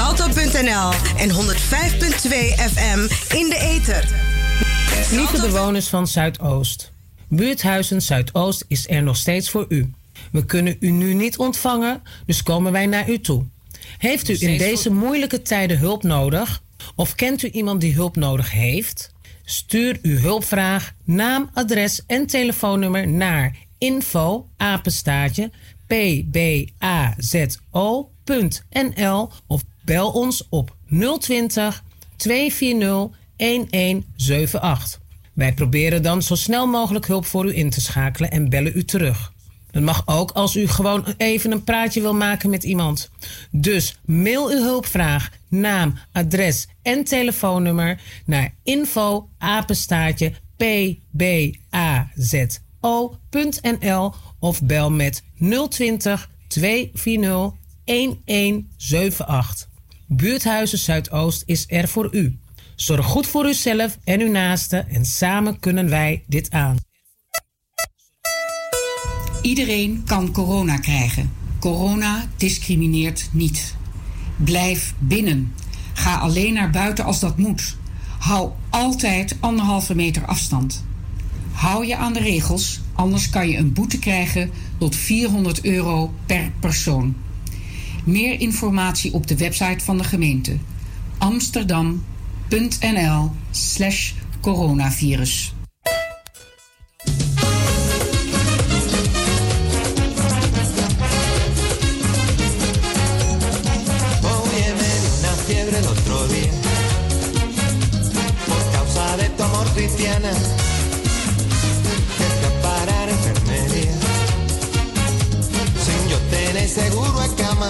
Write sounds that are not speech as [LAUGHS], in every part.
salto.nl en 105.2 FM in de ether. Lieve bewoners van Zuidoost. Buurthuizen Zuidoost is er nog steeds voor u. We kunnen u nu niet ontvangen, dus komen wij naar u toe. Heeft u in deze moeilijke tijden hulp nodig? Of kent u iemand die hulp nodig heeft? Stuur uw hulpvraag, naam, adres en telefoonnummer naar info apenstaatje pbazo.nl of bel ons op 020 240 1178. Wij proberen dan zo snel mogelijk hulp voor u in te schakelen en bellen u terug. Dat mag ook als u gewoon even een praatje wil maken met iemand. Dus mail uw hulpvraag, naam, adres en telefoonnummer naar info apenstaatje pbazo.nl of bel met 020 240 1178. Buurthuizen Zuidoost is er voor u. Zorg goed voor uzelf en uw naasten en samen kunnen wij dit aan. Iedereen kan corona krijgen. Corona discrimineert niet. Blijf binnen. Ga alleen naar buiten als dat moet. Hou altijd anderhalve meter afstand. Hou je aan de regels, anders kan je een boete krijgen tot 400 euro per persoon. Meer informatie op de website van de gemeente amsterdam.nl/slash coronavirus. Oye, seguro en cama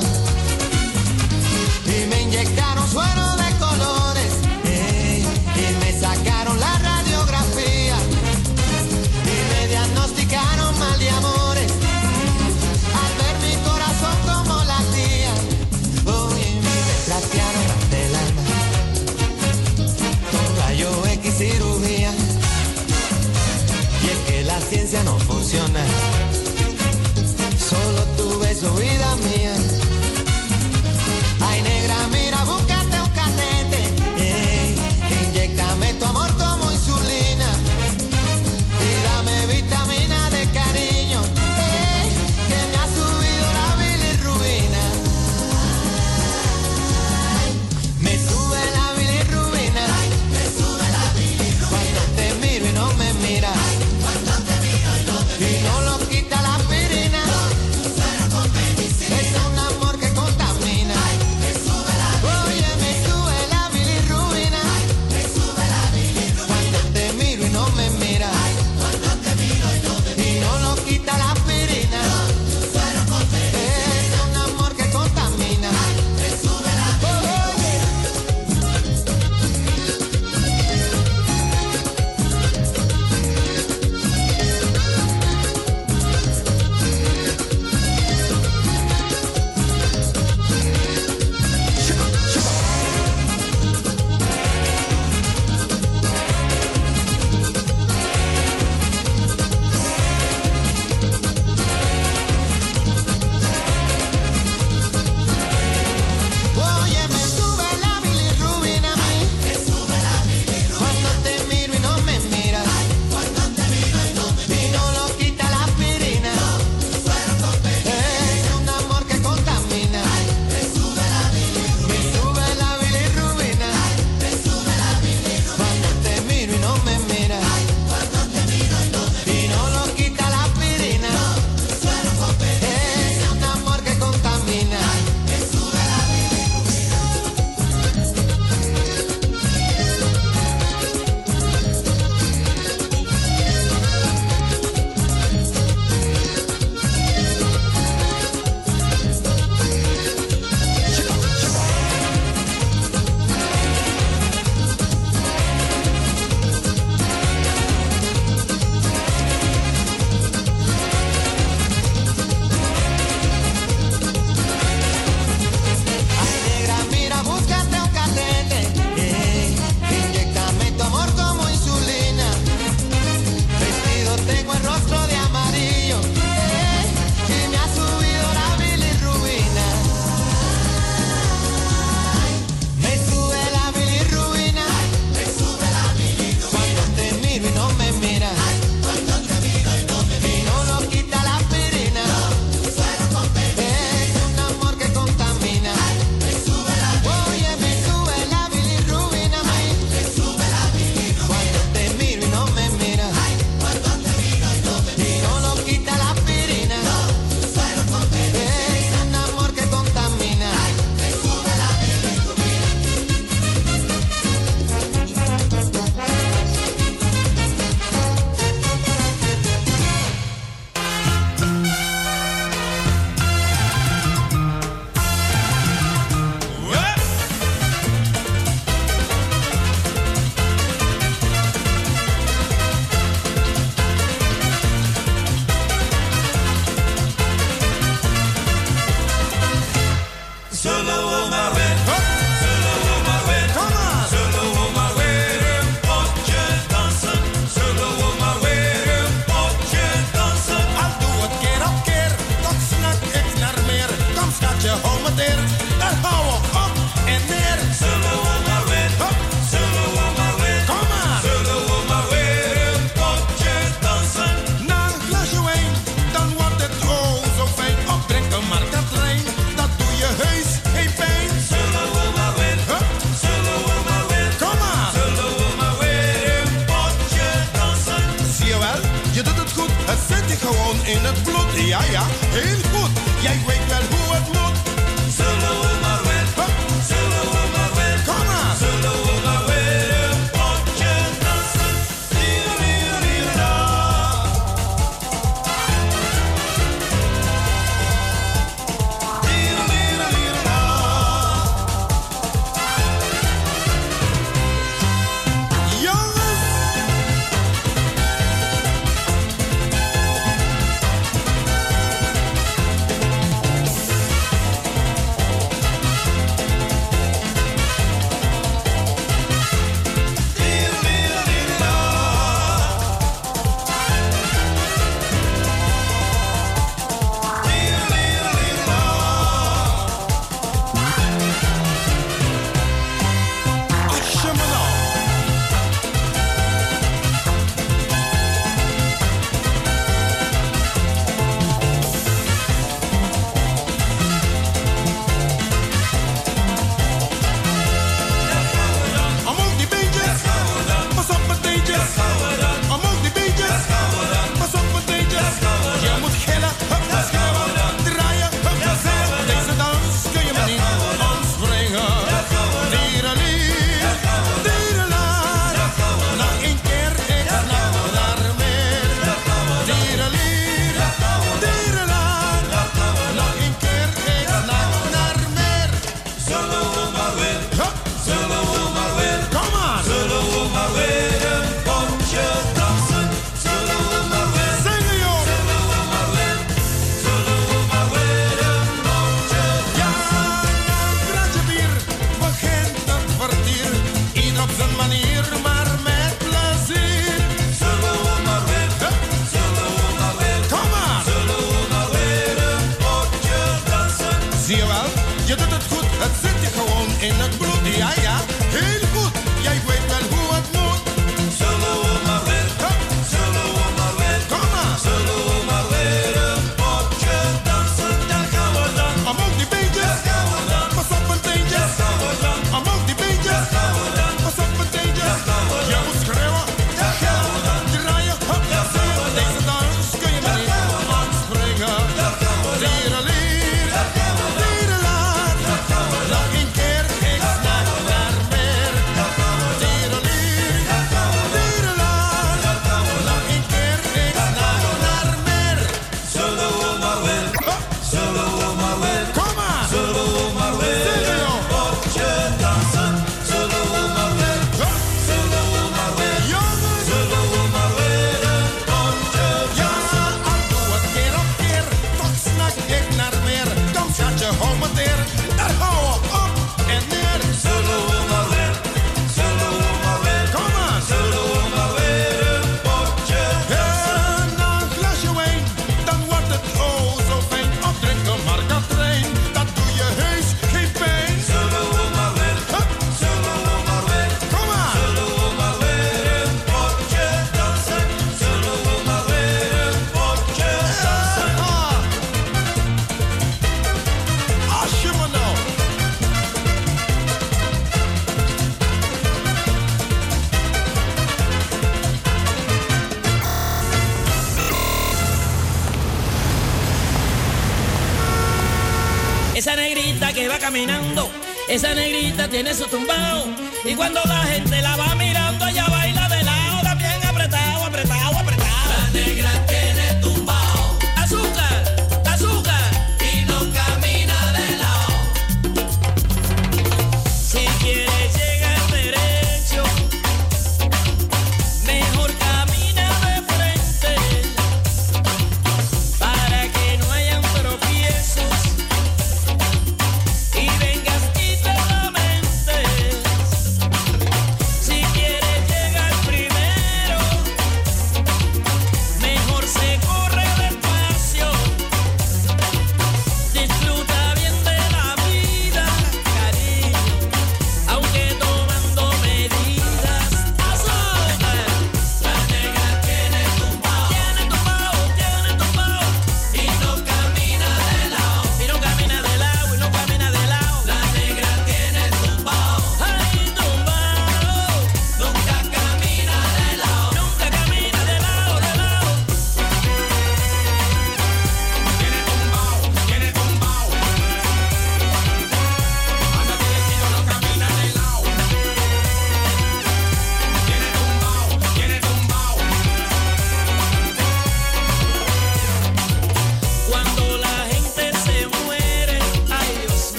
Esa negrita tiene su tumbao. Y cuando la gente la va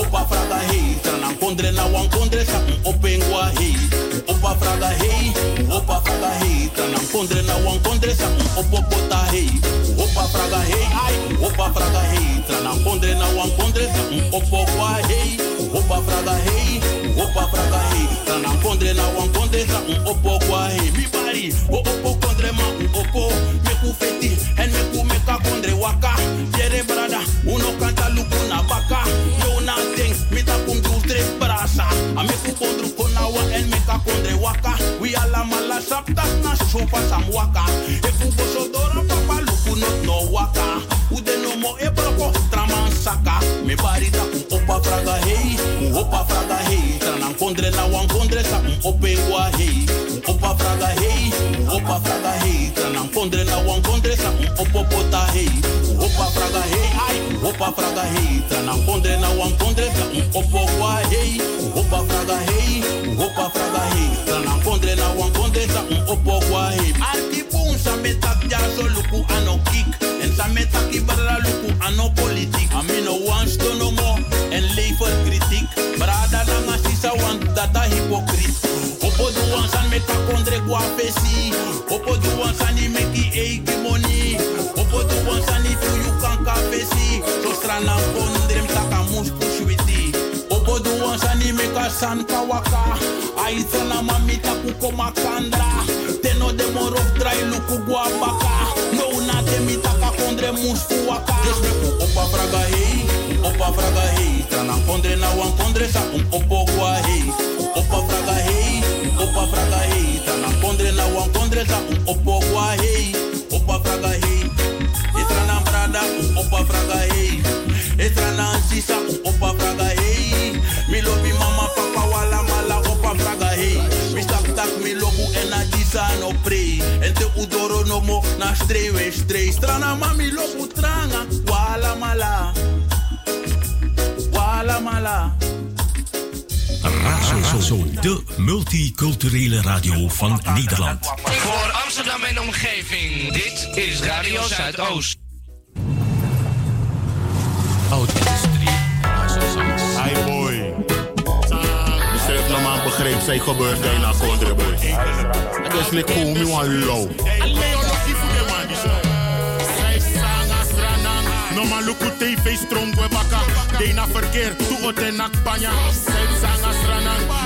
opa fraga hei. Trana kondre na wan kondre sa opengwa. Opa fraga hei, opa fraga hei. Trana kondre na wan kondre sa opopota hei. Opa fraga hei, ai, opa fraga hei. Trana kondre na wan kondre sa opokwa hei. Opa fraga hei, opa fraga hei. Trana kondre na wan kondre sa opokwa hei. Mi bari, opo kondre ma opo. Me ku mala sapta na sopa sam waka. E ku bosodora papa luku not no waka. Ude no mo e broko traman saka. Me bari ta kum opa fraga hei, un opa fraga hei. Tranan kondre na wan kondre sa un ope gua hei. Un opa fraga hei, un opa fraga hei. Tranan kondre na wan kondre sa un opopota hei. Un opa fraga hei, ai, un opa fraga hei. Tranan kondre na wan kondre sa un opo gua hei. Un opa fraga hei, un opa fraga hei. Tranan Opo du wan san i meki eiki money. Opo du wan san i tu you kan ka fesi. Strana. Opo du wan san i meka san kawaka. Ai trana mami taku koma kandra. Teno de moro dry luku gua baka. No na opa fraga hei, opa fraga hei. Trana kondre na wan kondre sa opo gua gua hei. Opa fraga hei. Etrana brada un opa fraga hei. Etrana sisa un opa fraga hei. Mi lobi mama papa wala mala opa fraga hei. Mi tak tak mi lobu en a disa no pre. En te udoro no mo na strewe stre. Strana mami tranga Razo, de multiculturele radio van Nederland. Voor Amsterdam en omgeving, dit is Radio Zuidoost. Hi boy. Besef nou maar begreep, zij gebeurt bijna kondre boy. Het is like hoe me wan low. No man luku TV strong we baka Dena verkeer tu ote nak panya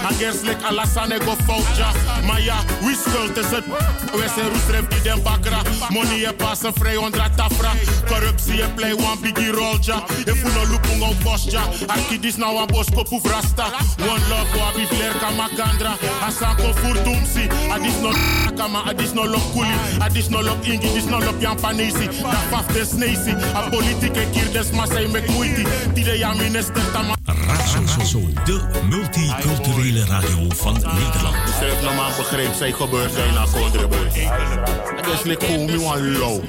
Stranang Agerslik Alassane go foutja. Maar ja, wie schuld is het? We zijn roesref die den bakra. Money je passen vrij onder tafra. Corruptie je play one biggie rolja. If you no lupung op bosja. Arki dis nou een bos kopu rasta. One love wa bi flair kamakandra. Asan ko furtumsi. Adis no [LAUGHS] kama, adis no lop kuli. Adis no lop ingi, dis no lop yan panisi. Da faf des neisi. A politieke kier des masai mek muiti. Tide ya minister tama. Razo, de multiculturele radio van Nederland. Ze heeft normaal zij gebeurt zijn naar Kondre boy. Dat is like cool, me one low.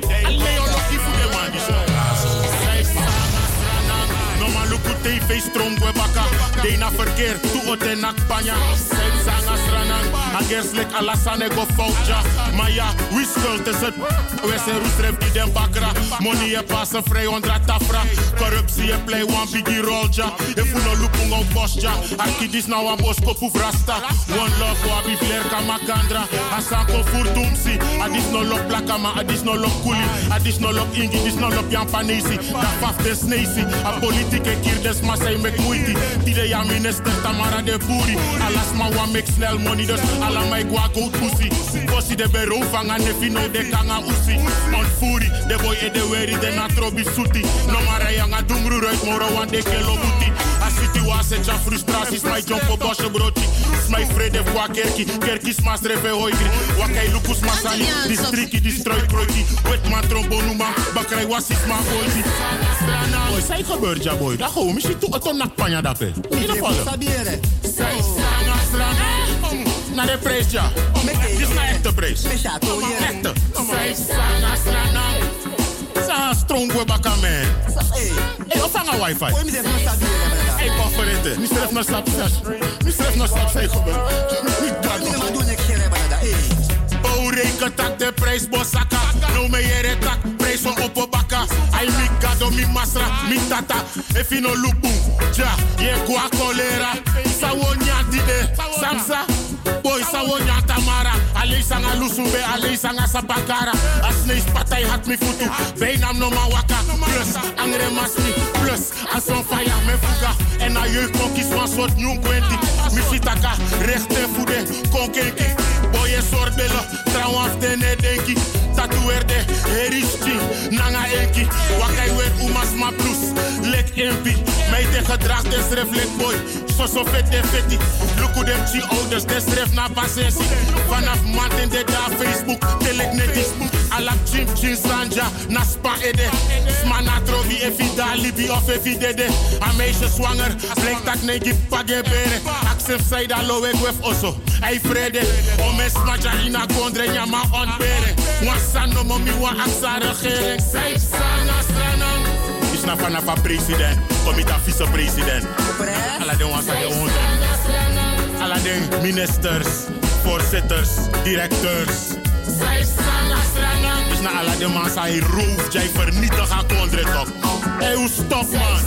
De op tv strong we baka. Dena verkeer, toe ote nak panya. Zij zanga stranan. Agers lek Alassane go foutja. Maar ja, wie schuld is het? We zijn roesref die den bakra. Money je passen vrij onder tafra. Corruptie je play one biggie rolja. If you no lupung op bosja. Arki dis nou een bos kopu rasta. One love wa bi flair kamakandra. Asan ko furtumsi. Adis no lop plakama, adis no lop kuli. Adis no lop ingi, dis no lop yan panisi. Da faf des. A politieke kier des masai mek muiti. Tide ya Tamara de Puri. Alas ma wa make snel money dus ala mai gwa go pussy. Bossi de bero vanga nefi no de kanga usi. On furi, de boy e de weri de na trobi suti. No mara yanga dumru ruit moro wan de kelo buti. A city wa se ja frustraties, my jump op bosje broti. Smai vrede kwa kerki, kerki smas hoigri. Wakai lukus masani, distriki, distroi kroiki. Wet man trombonu man, bakrai wasis man oiti. Boy, sai gebeurt ja boy. Da gewoon, misschien toe het nak panya dape. In ieder geval. Sai sanga strana. Na de prijs ja. Dit is na echte prijs. Echte. Sai sanga strana. Sa strong we baka man. Hey, of hanga wifi. Hey, het. Mister heeft nog stap zes. Mister heeft nog stap zes gebeurd. Niet dat. Oh, reken tak de prijs bosaka. No me yere tak, prijs van op baka. Ai mi gado mi masra, mi tata. If you no lupu, ja, kwa kolera. Sawonya dide, samsa. Boy, sawonya tamara. Ali sanga lusumbe, ali sanga sapakara. Asneis patay hat mi futu. Beinam no ma waka. Plus, angre masmi. Plus, as on fire me fuga. En a jeugd kon kies van soort nieuw kwenti. Mi fitaka, rechte voede, konkenki. Boy, je soort bellen, trouw af de ne denki. Tatoeerde, heristi, nanga enki. Wakai weer umas ma plus, lek. Mij de gedrag des ref lek boy, so so vet de fetti. Luku dem chi ouders, des ref na passensi. Vanaf maand in de da Facebook, telek netis. Alak chim chin sanja, na spa ede. Sma na trovi efi da libi of efi dede. A meisje zwanger, blik tak ne gip bere. Aksef say da lowe gwef oso. Ei vrede, omes maja ina kondre nyama on bere. Wansan no wa aksa regering. Sanga stranang. Is na van een president, komita vice-president. Alla den wansa de honderd. Alla den ministers, voorzitters, directeurs. Na alla den wansa hij roof, jij vernietig haar toch. Hey, hoe stop man.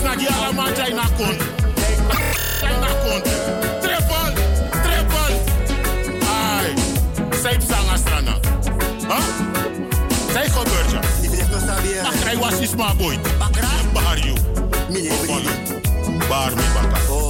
Snag je allemaal jij na kondre. Jij na kondre. Triple, triple. Ai, zij sanga stranang. Huh? Zij gebeurt. Ach, hij was is maar boy. Bahar you. Bahar mi baka. Ay,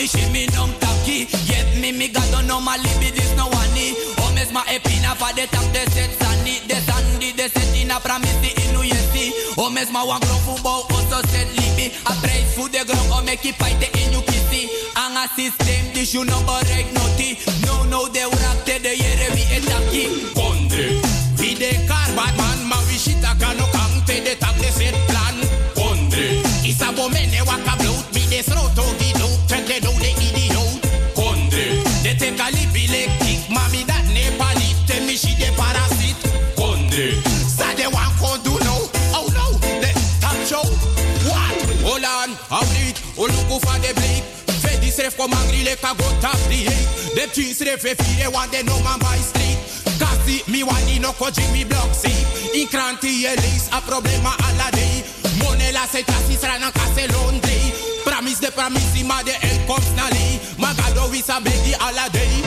me shimmy num taki. Yep, me me got no normally be this no one ni. O mesma epina pa de tap de set sani, de sandi de set in a promise the inu yesi. O mesma wan grow football also set libi. A praise food de grow o make it fight the inu kisi. Anga system this you no correct noti. No no de urakte de yere vi like a go top the eight. The cheese ref if they want they know man by street. Kasi mi wani no ko Jimmy block see. In kranti elis a problema alla day. Money la se tasi srana kase Londre. promise de promise ma de el comes nali. Magado we sa begi alla day.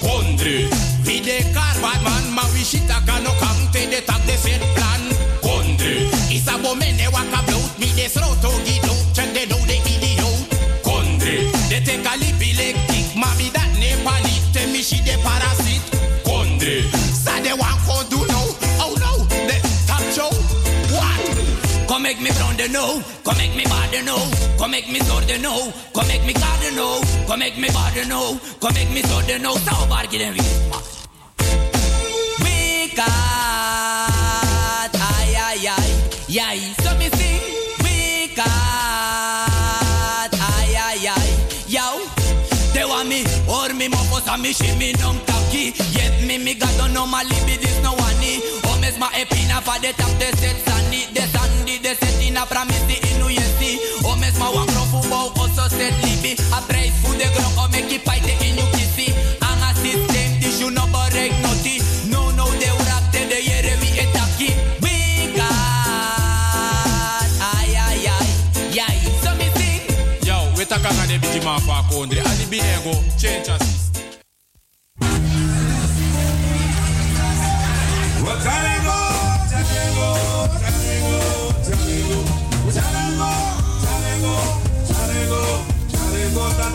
Kondre. Vi de car bad man ma we shita kano kam te de tak de set plan. Kondre. Isa bo mene waka bloat mi de sroto. Panik te mi shi de parasit. Kondre. Sa de wan kon do no. Oh no. De top show. What? Come make me brown the know, come make me bad the know, come make me sword the know, come make me god the know, come make me bad the know, come make me sword the know. So bad get in got ay ay ay, yay. So me sing, a me shimmy nong taki. Yet me me got know my libi this no one O mes ma epina de tap de set sandy, de sandy, de set in a promise inu yesi. O mes ma wan profu bow also set libi. A prijs voor de grond o make it fight in you kissy. Anga system this you no borek. No no de urak de yere vi etaki. We got me. Yo, we taka na de biti ma fa kondre. Ali binego, change us.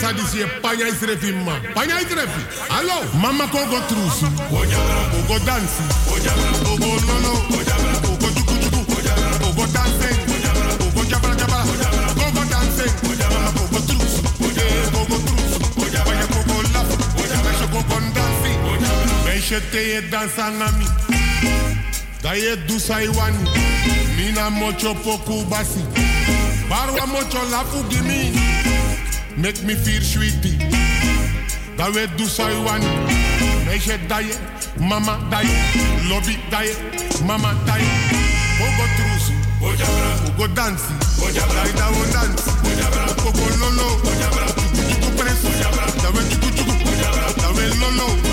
dansa disi panya isrefi ma. Panya isrefi. Allo, mama kogo trusu. Kogo dansi. Kogo lolo. Kogo juku juku. Kogo dancing. Kogo jabra jabra. Kogo dancing. Mama kogo trusu. Eh, Kogo trusu. Panya kogo lafu. Meisje kogo dansi. Meisje te je dansa nami. Da je dusa iwani. Mina mocho poku basi. Barwa mocho lafu gimi. Make me feel sweetie. Da we dusa iwani. Meisje daye. Mama daye. Lobby daye. Mama daye. Kogo trusu. Kogo dansi. Da wo dansi. Kogo lolo. Juku juku press. Da we juku juku. Da we lolo.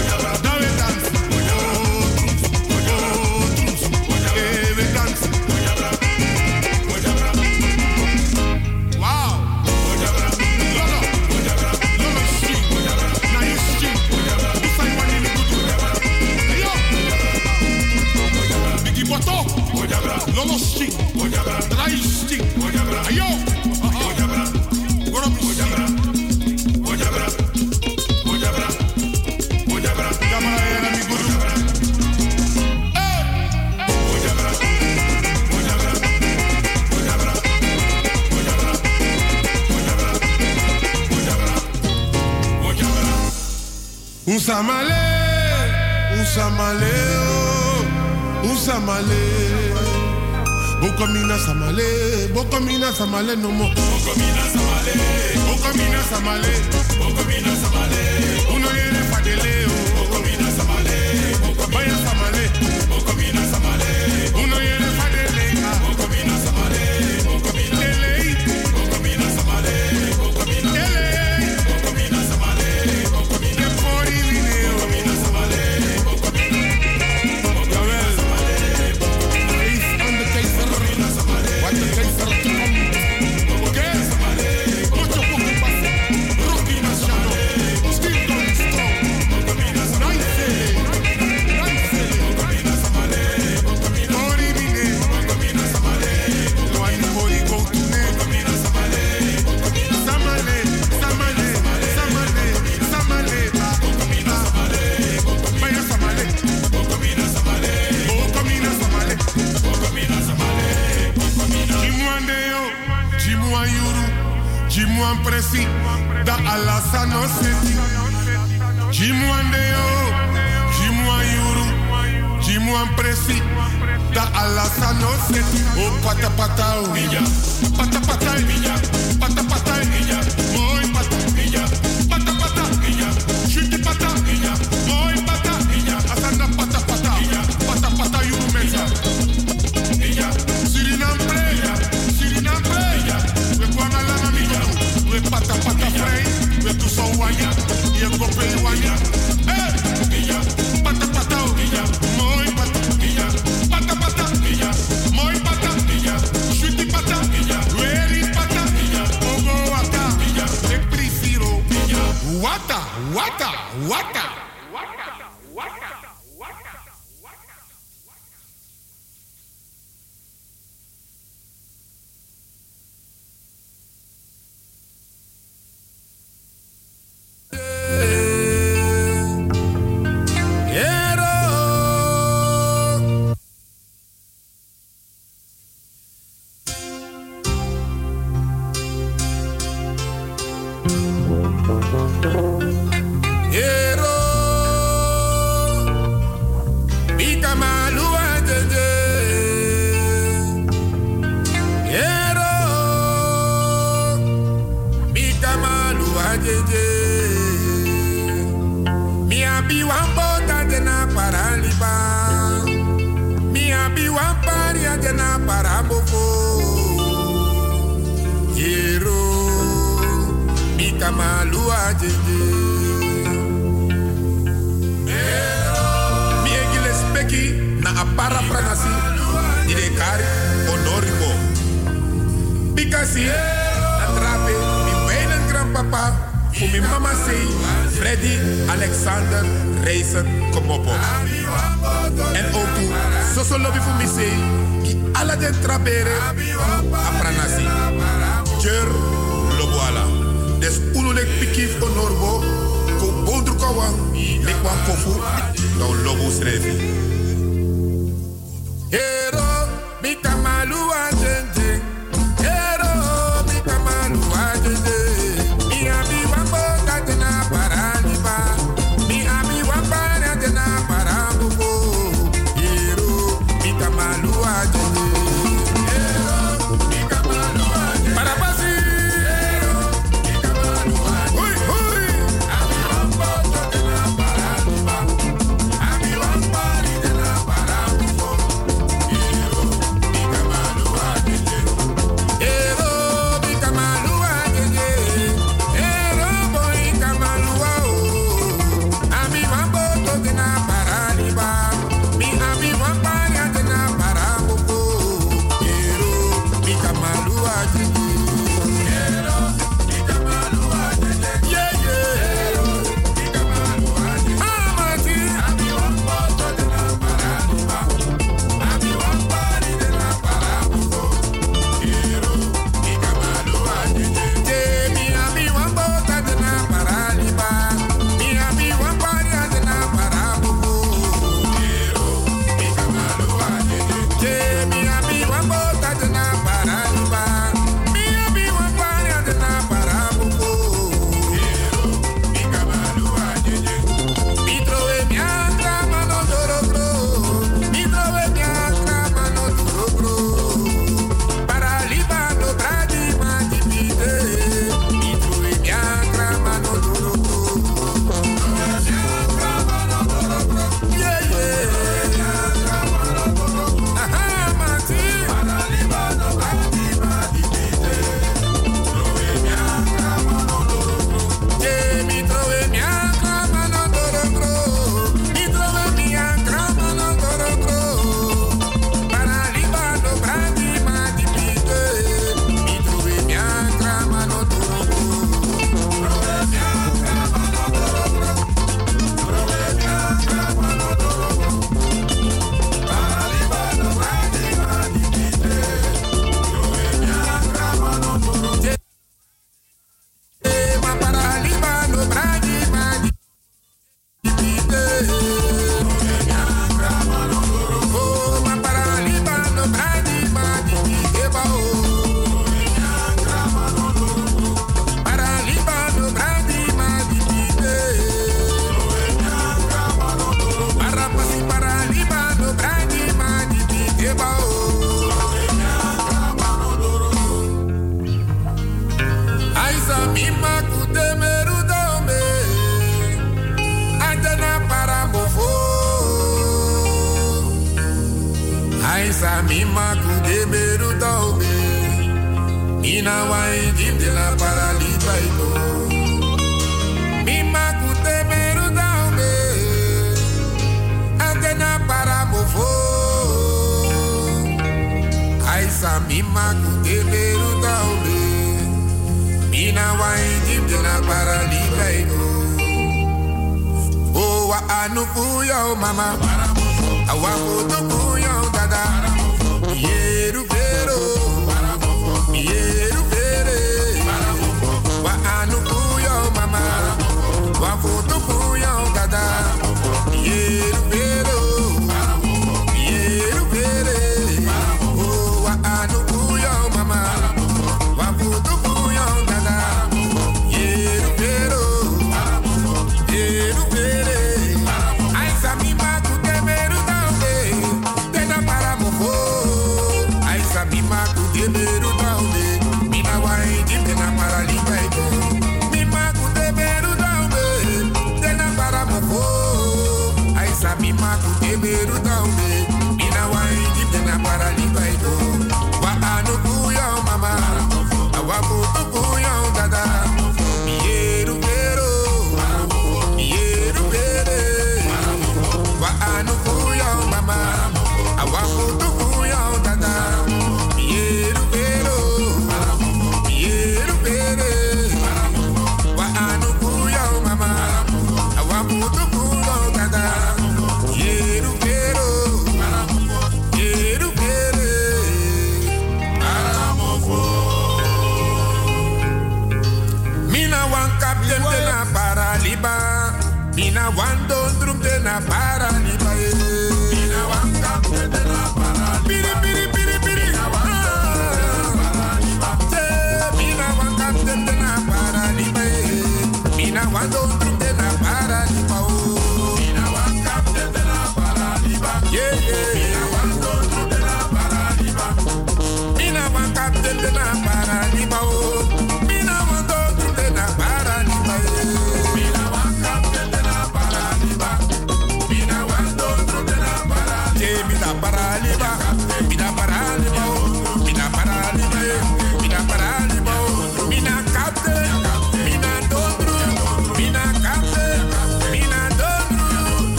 Usamale, usamale, oh, usamale. Bokomina samale, bokomina samale no mo. Bokomina samale, bokomina samale, bokomina samale. Uno yere fadele presi, da alasa no seti. Jimwande yo, Jimwan yuru, Jimwan presi, da alasa no seti. O pata pata o, pata pata e,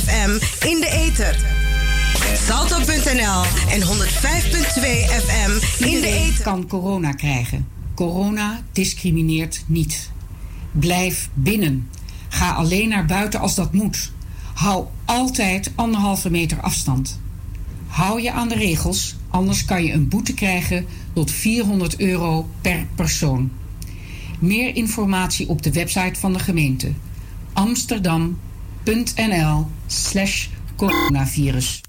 FM in de ether. Salto.nl en 105.2 FM in de ether. kan corona krijgen. Corona discrimineert niet. Blijf binnen. Ga alleen naar buiten als dat moet. Hou altijd anderhalve meter afstand. Hou je aan de regels, anders kan je een boete krijgen tot 400 euro per persoon. Meer informatie op de website van de gemeente amsterdam.nl slash coronavirus.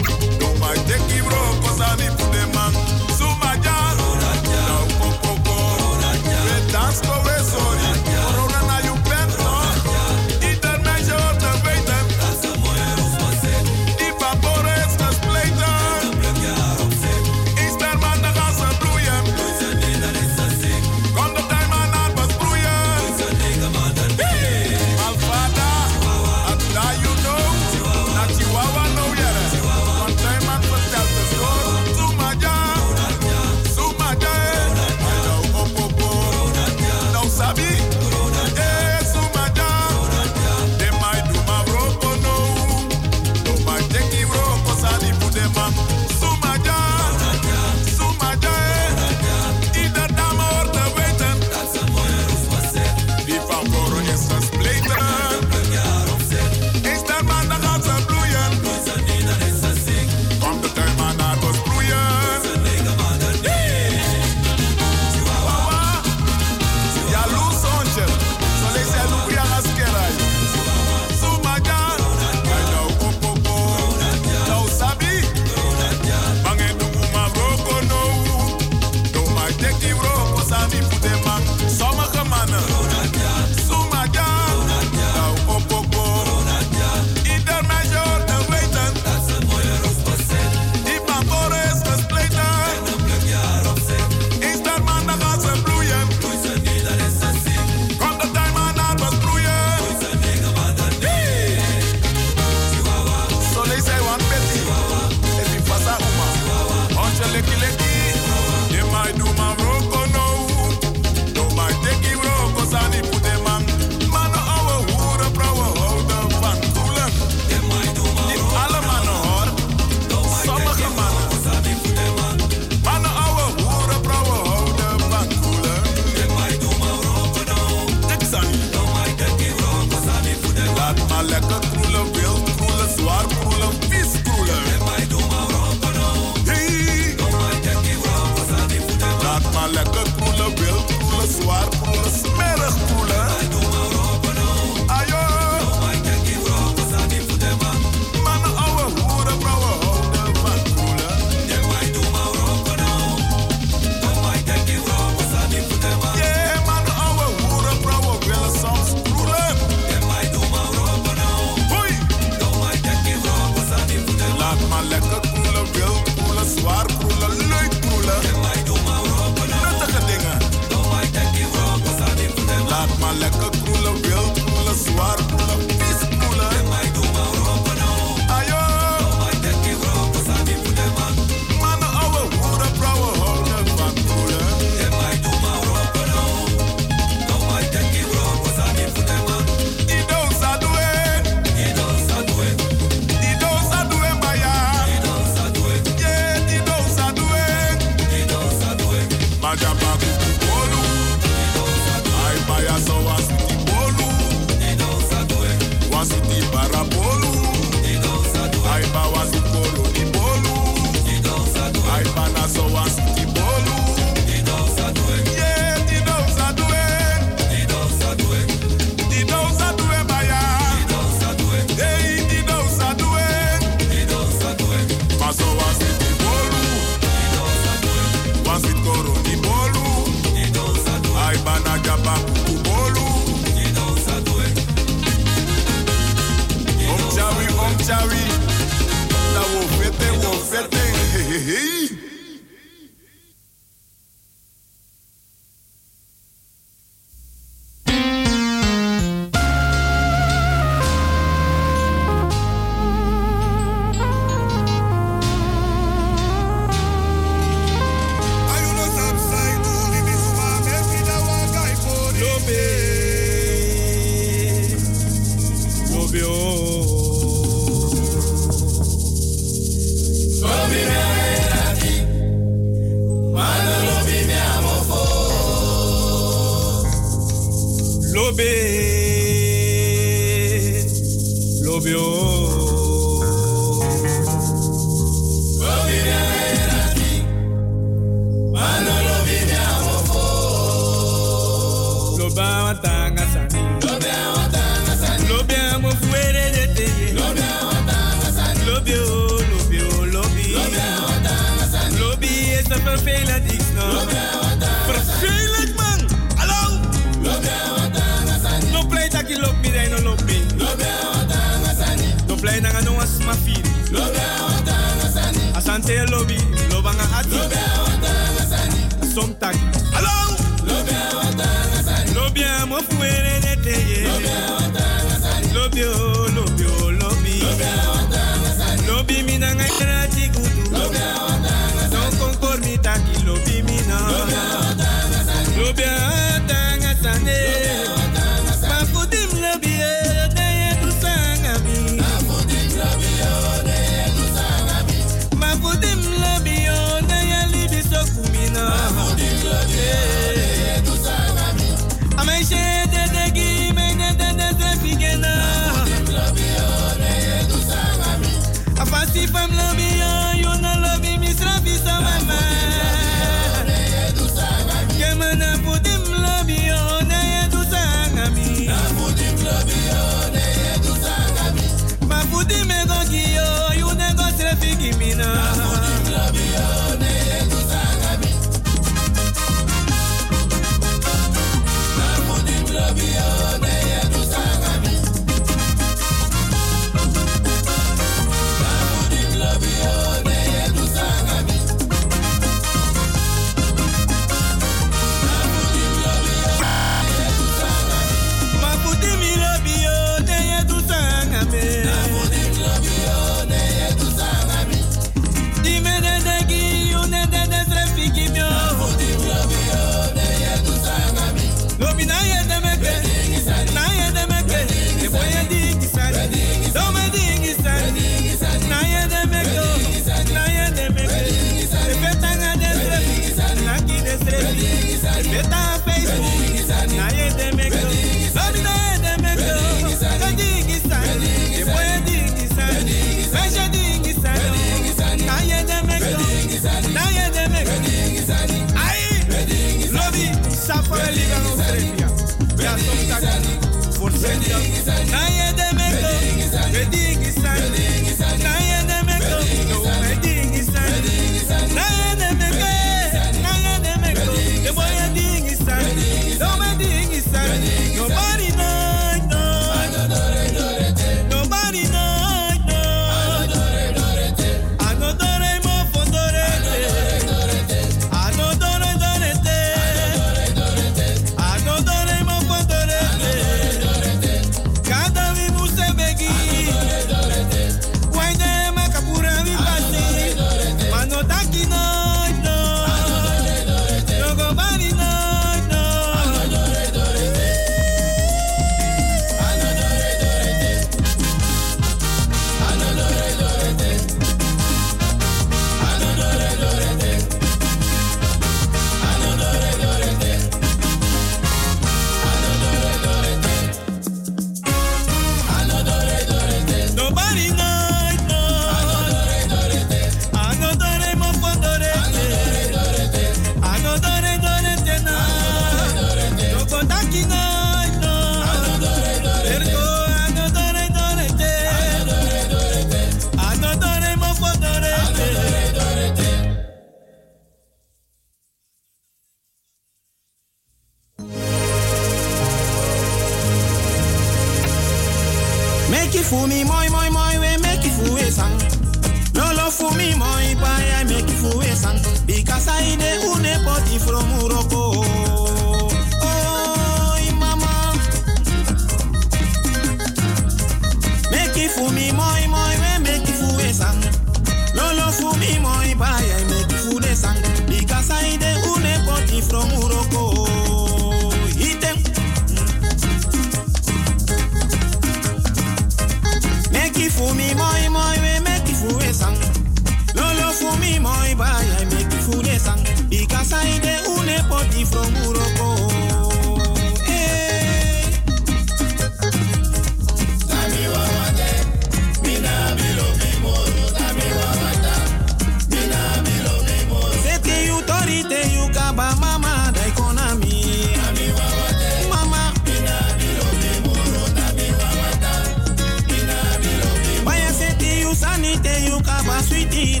You kaba sweetie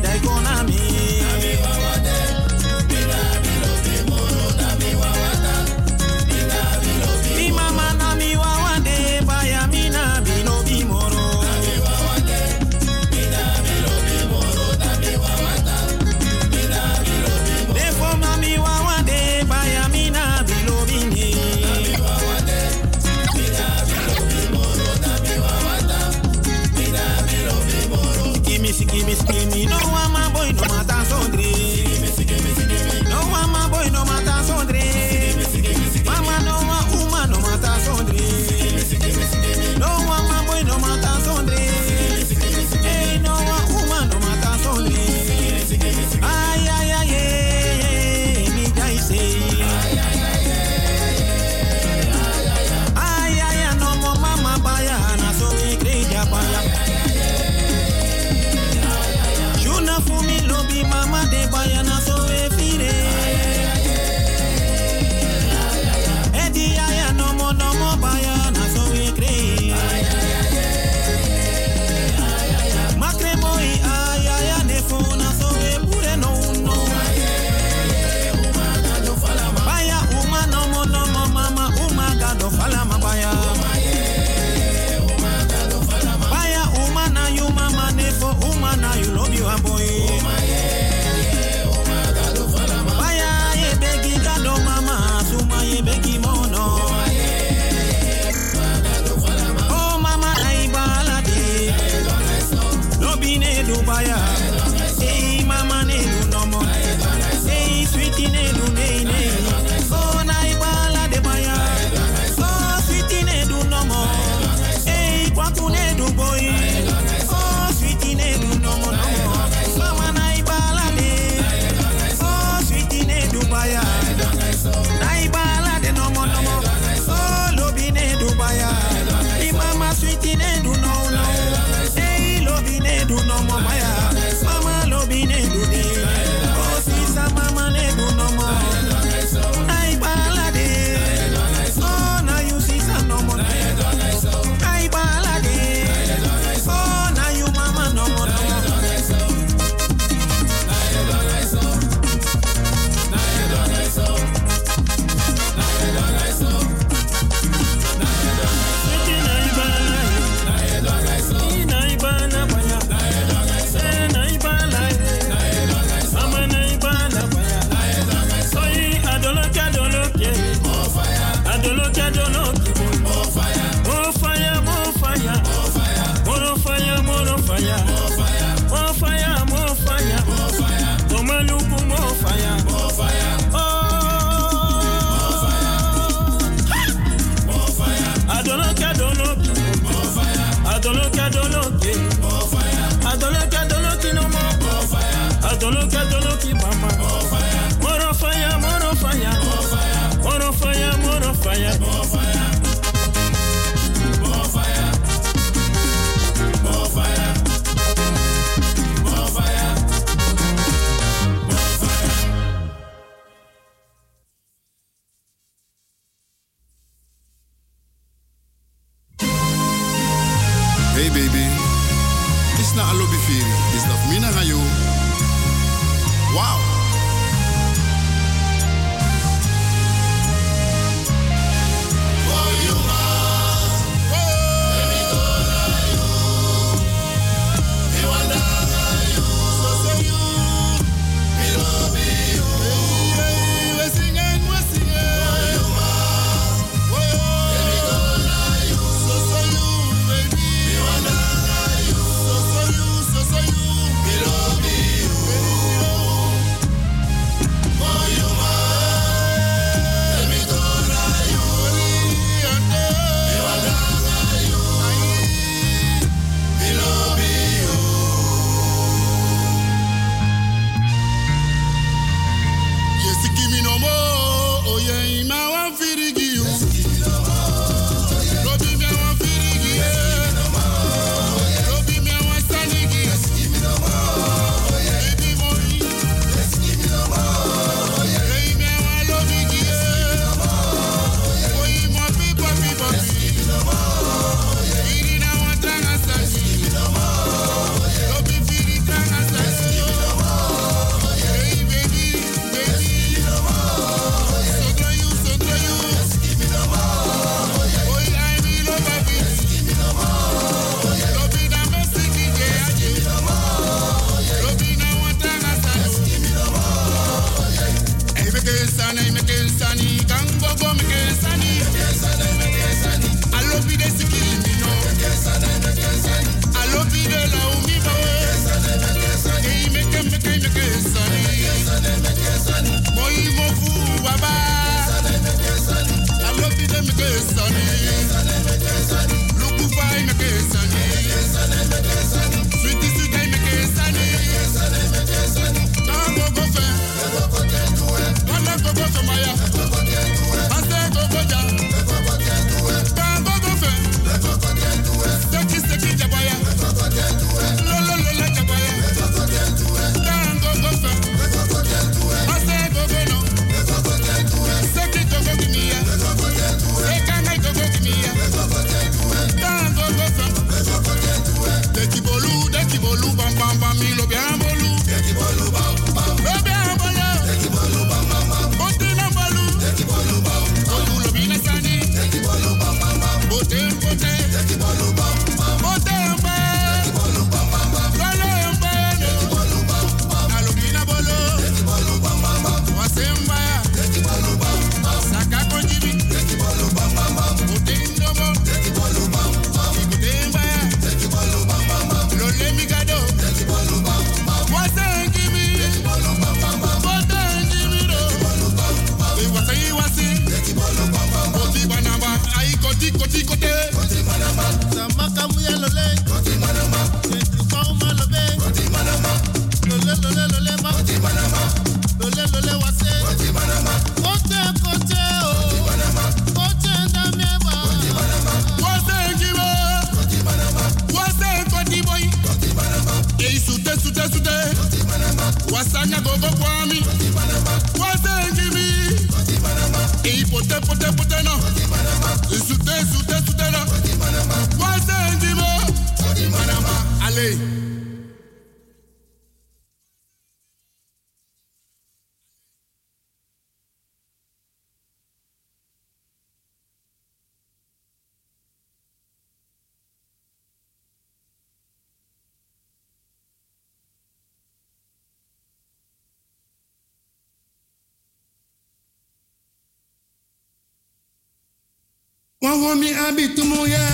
Wawomi abi tumuya.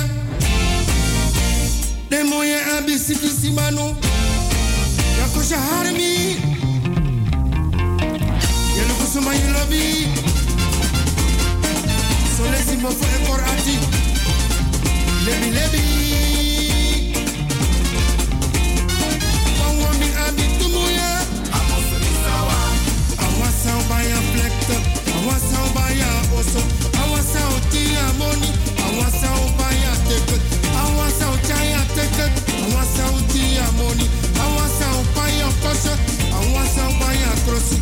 Demoye abi sifisi manu. Yakosha harmi. Yelukusuma yelobi. Solesi mofo ekorati. Lebi lebi. Wawomi abi tumuya. Amosu bisawa. Awa sauba ya flekte. Awa sauba ya oso awasa upaya teket I want some awasa utia moni. Awasa upaya koshe awasa upaya krosi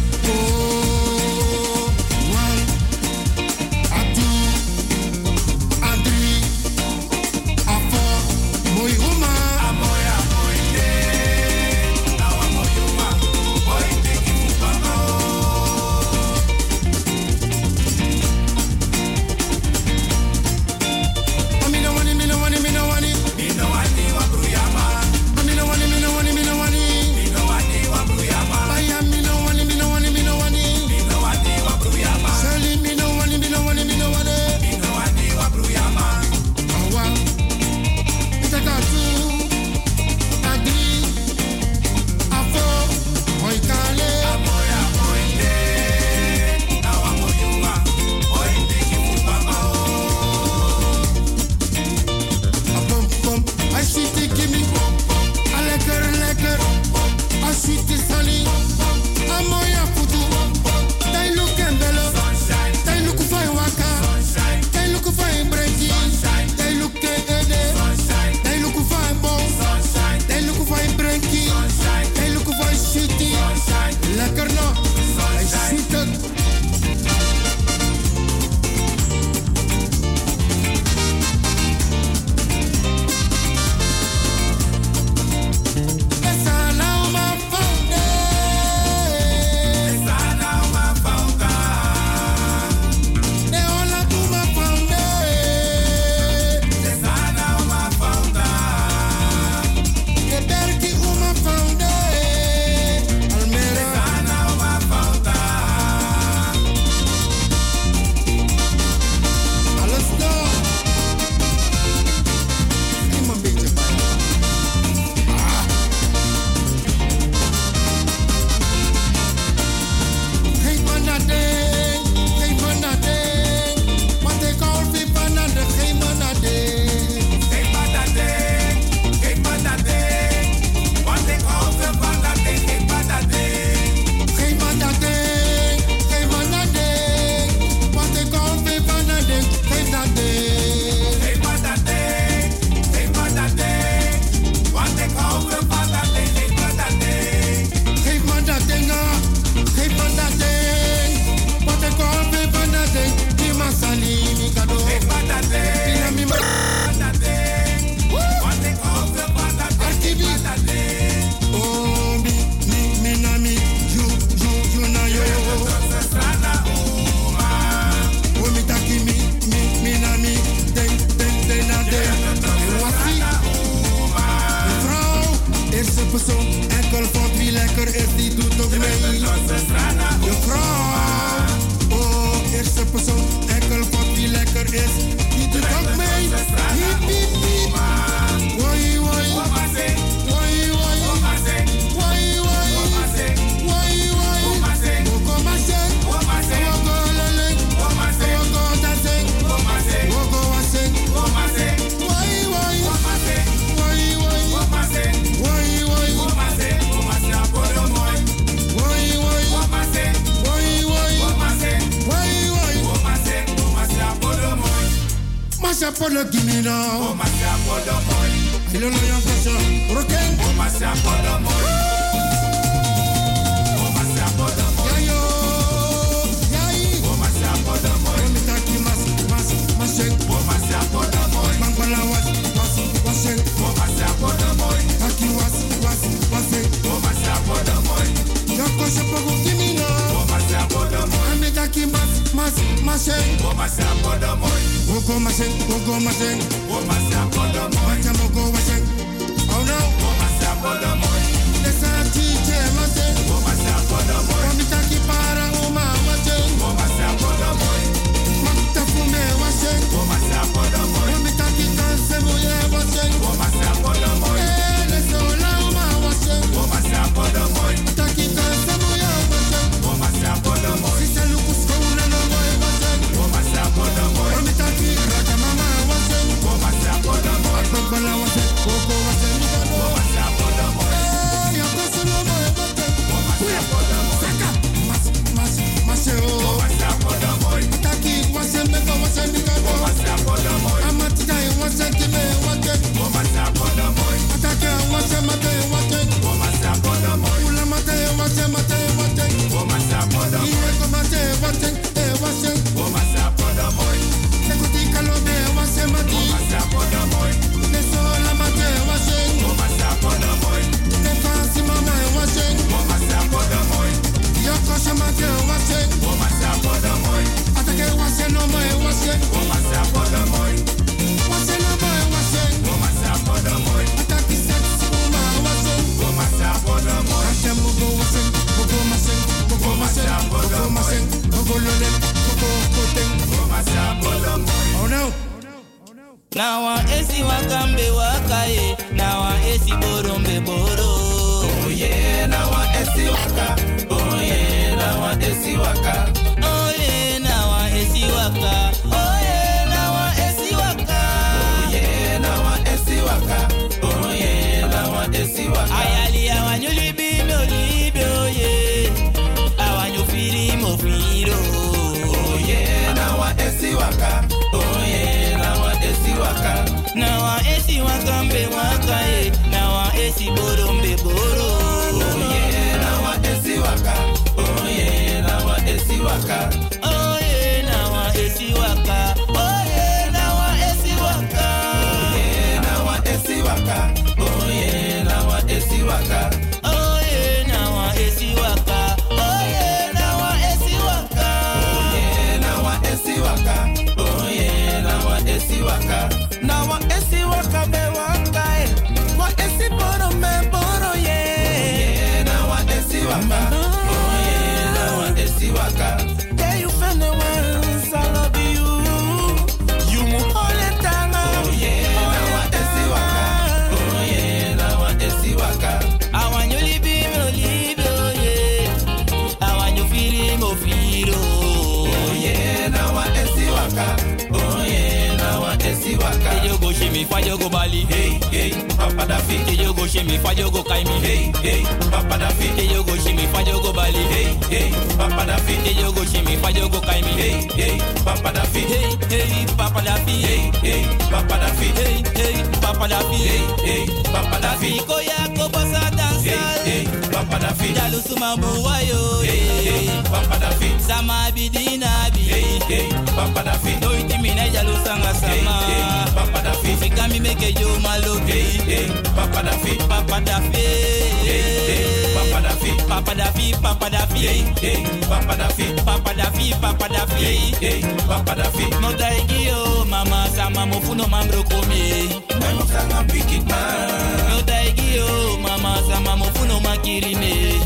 fajogo bali. Hey, hey, papa da fi. Kejogo shimi fajogo kaimi. Hey, hey, papa da fi. Kejogo shimi fajogo bali. Hey, hey, papa da fi. Kejogo shimi fajogo kaimi. Hey, hey, papa da fi. Hey, hey, papa da fi. Hey, hey, papa da fi. Hey, hey, papa da fi. Hey, hey, papa da fi. Koya kobosa dansa. Hey, hey, papa da fi. Dalu sumabuwa yo. Hey, hey, papa da fi. Sama bidina bi. Hey, hey, papa da fi. Doiti mina jalu sanga sama. Hey, hey, papa dafi fika mi meke yo malobi hey, hey, papa dafi papa dafi hey, hey, papa dafi papa dafi papa dafi hey, hey, papa dafi papa papa dafi hey, hey, papa dafi no mama sama mo funo mamro komi I'm wicked man no daigi yo mama sama mo funo makirine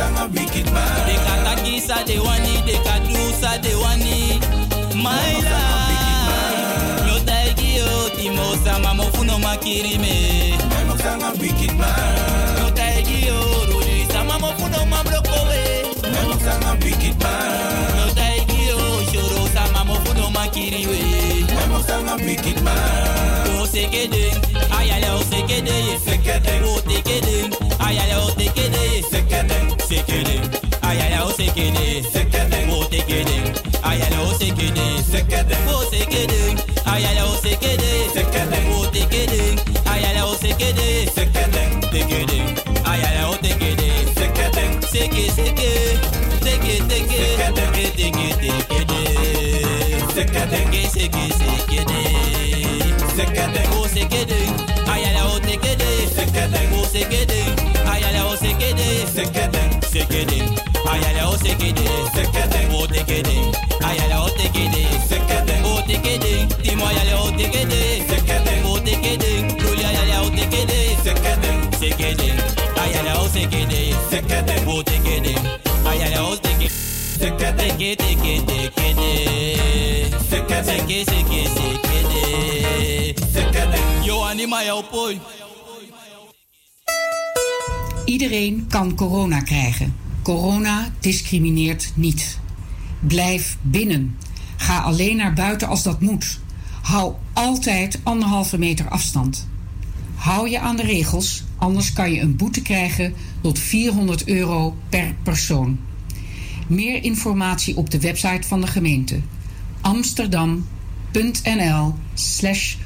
I'm a wicked man they kata kisa wani they kadu de wani my No daigi yo, timo sama mo funo makirime. Memo sanga wicked man. No daigi yo, rudi sama mo funo mambro kowe. Memo sanga wicked man. No daigi yo, shoro sama mo funo makiriwe. Memo sanga wicked man. O sekede, ayale o sekede ye sekede. O tekede, ayale o tekede ye sekede. Sekede, ayale o sekede. Sekede, o sekede. Sekede, o sekede, ayale o sekede. Sekede, o tekede, ayale o sekede. Sekede, tekede, ayale o tekede. Sekede, seke seke, teke teke, teke teke tekede. Sekede, seke sekede. Sekede, o sekede, ayale o tekede. Sekede, o sekede, ayale o sekede. Sekede, sekede, o sekede. Sekede, Sekede, yo anima poi. Iedereen kan corona krijgen. Corona discrimineert niet. Blijf binnen. Ga alleen naar buiten als dat moet. Hou altijd anderhalve meter afstand. Hou je aan de regels, anders kan je een boete krijgen tot 400 euro per persoon. Meer informatie op de website van de gemeente amsterdam.nl/slash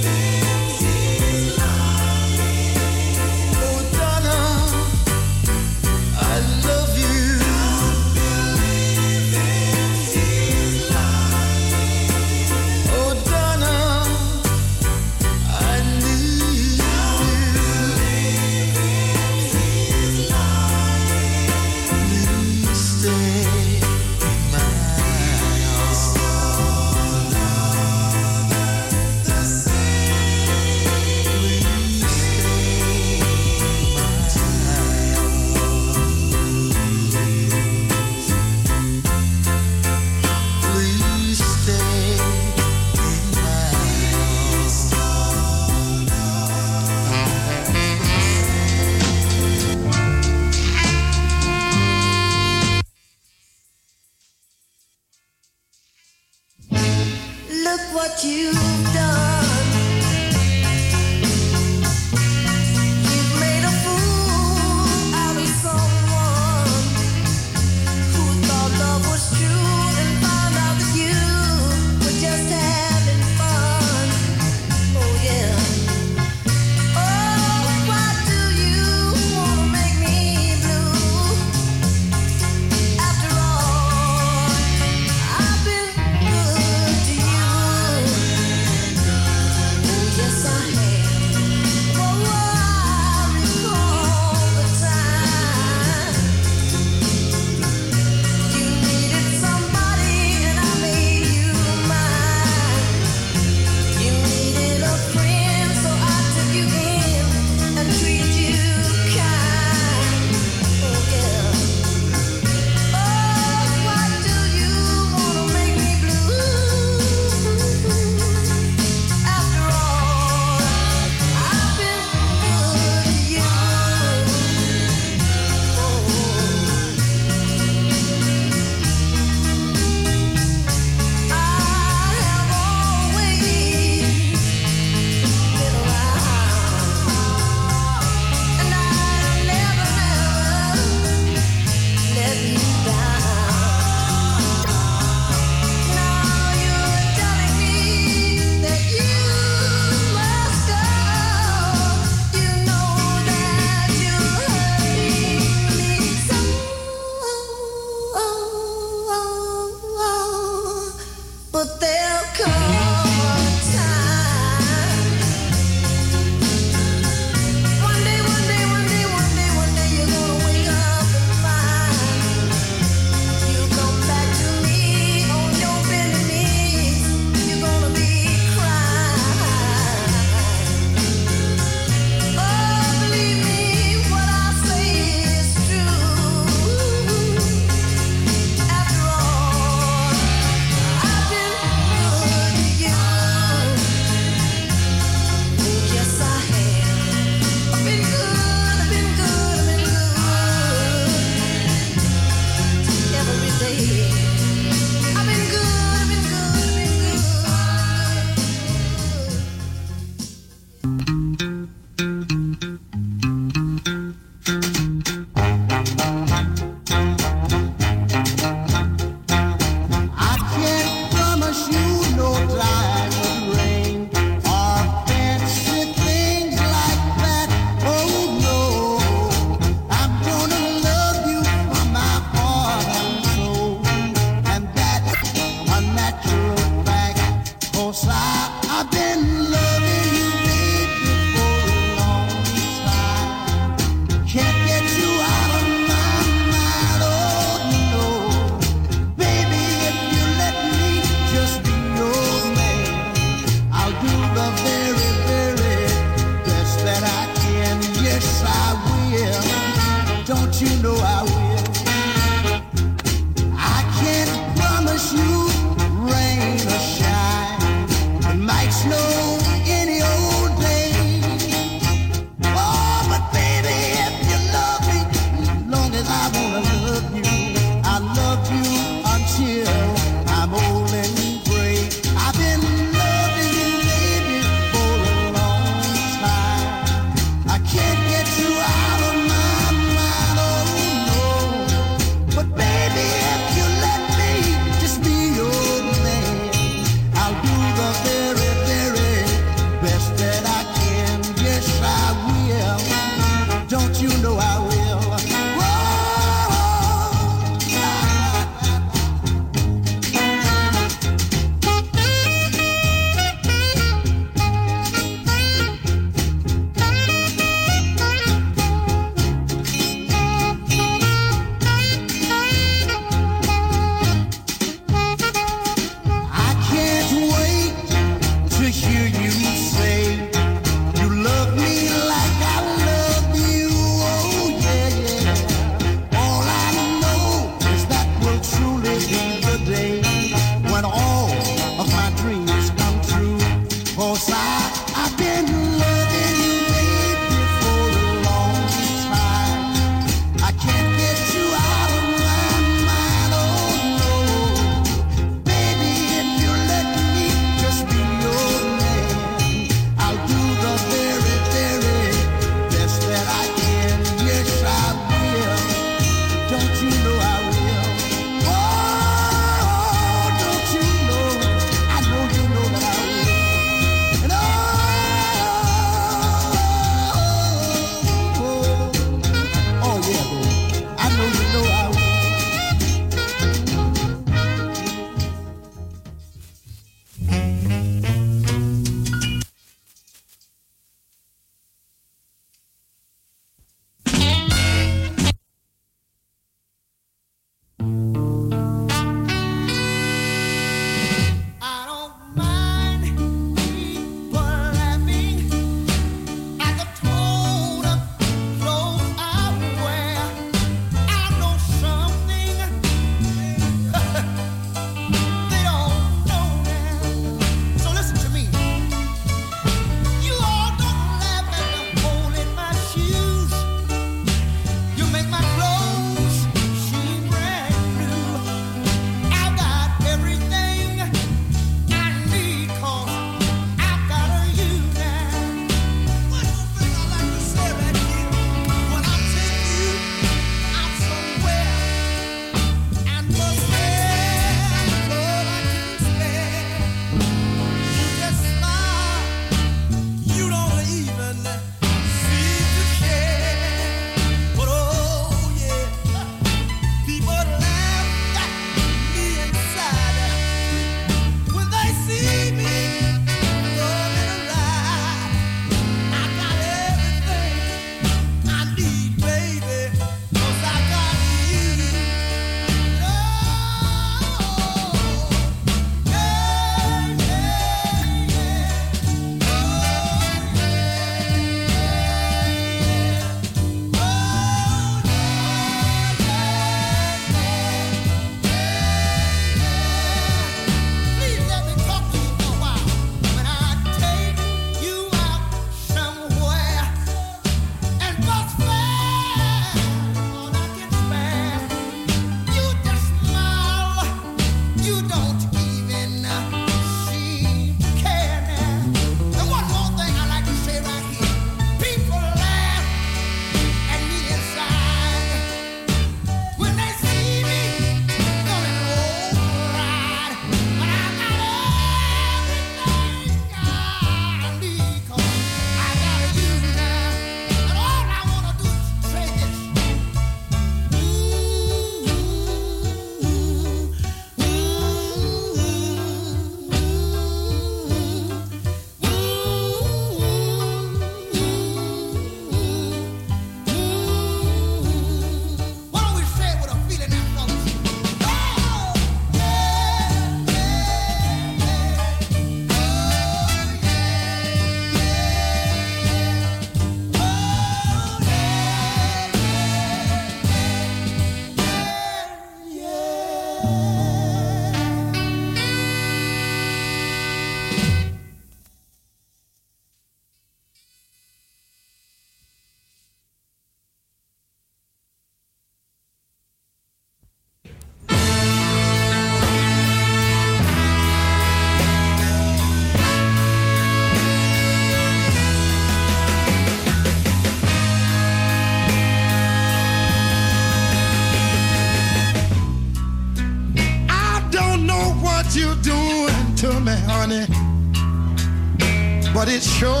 it's sure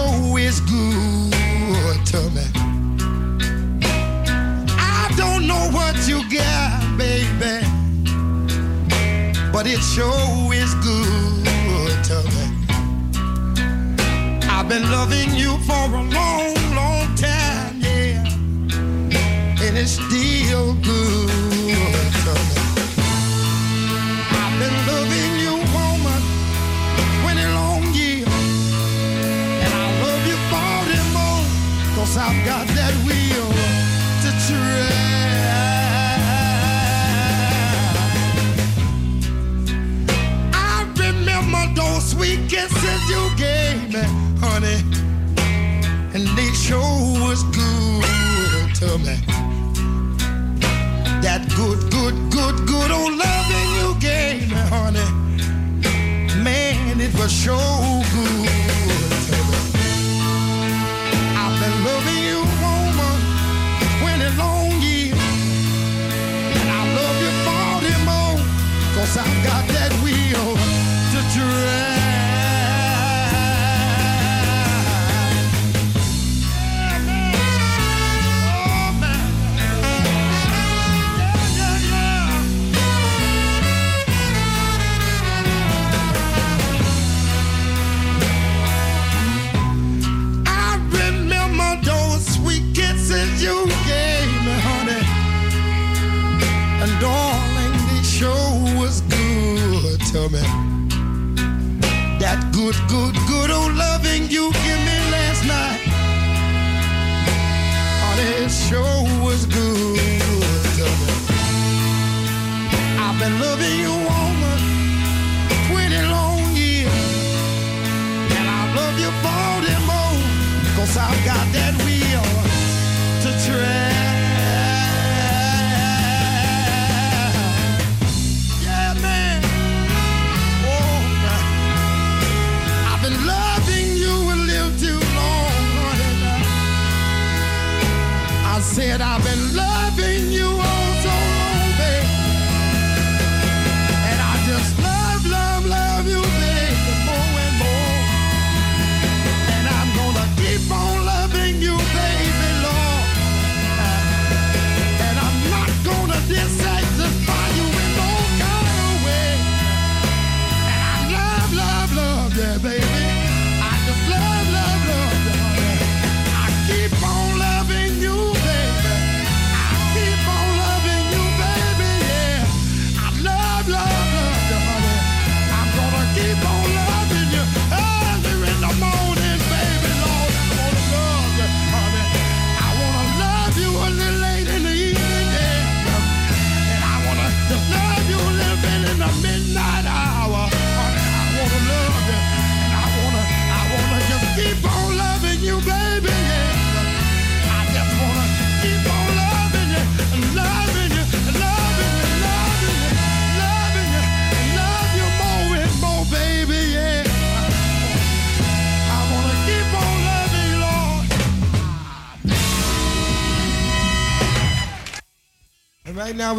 show.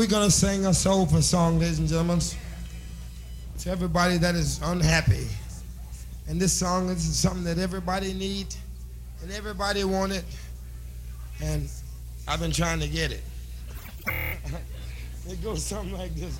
we're going to sing a soulful song, ladies and gentlemen, to everybody that is unhappy. And this song is something that everybody needs and everybody want it. And I've been trying to get it. [LAUGHS] it goes something like this.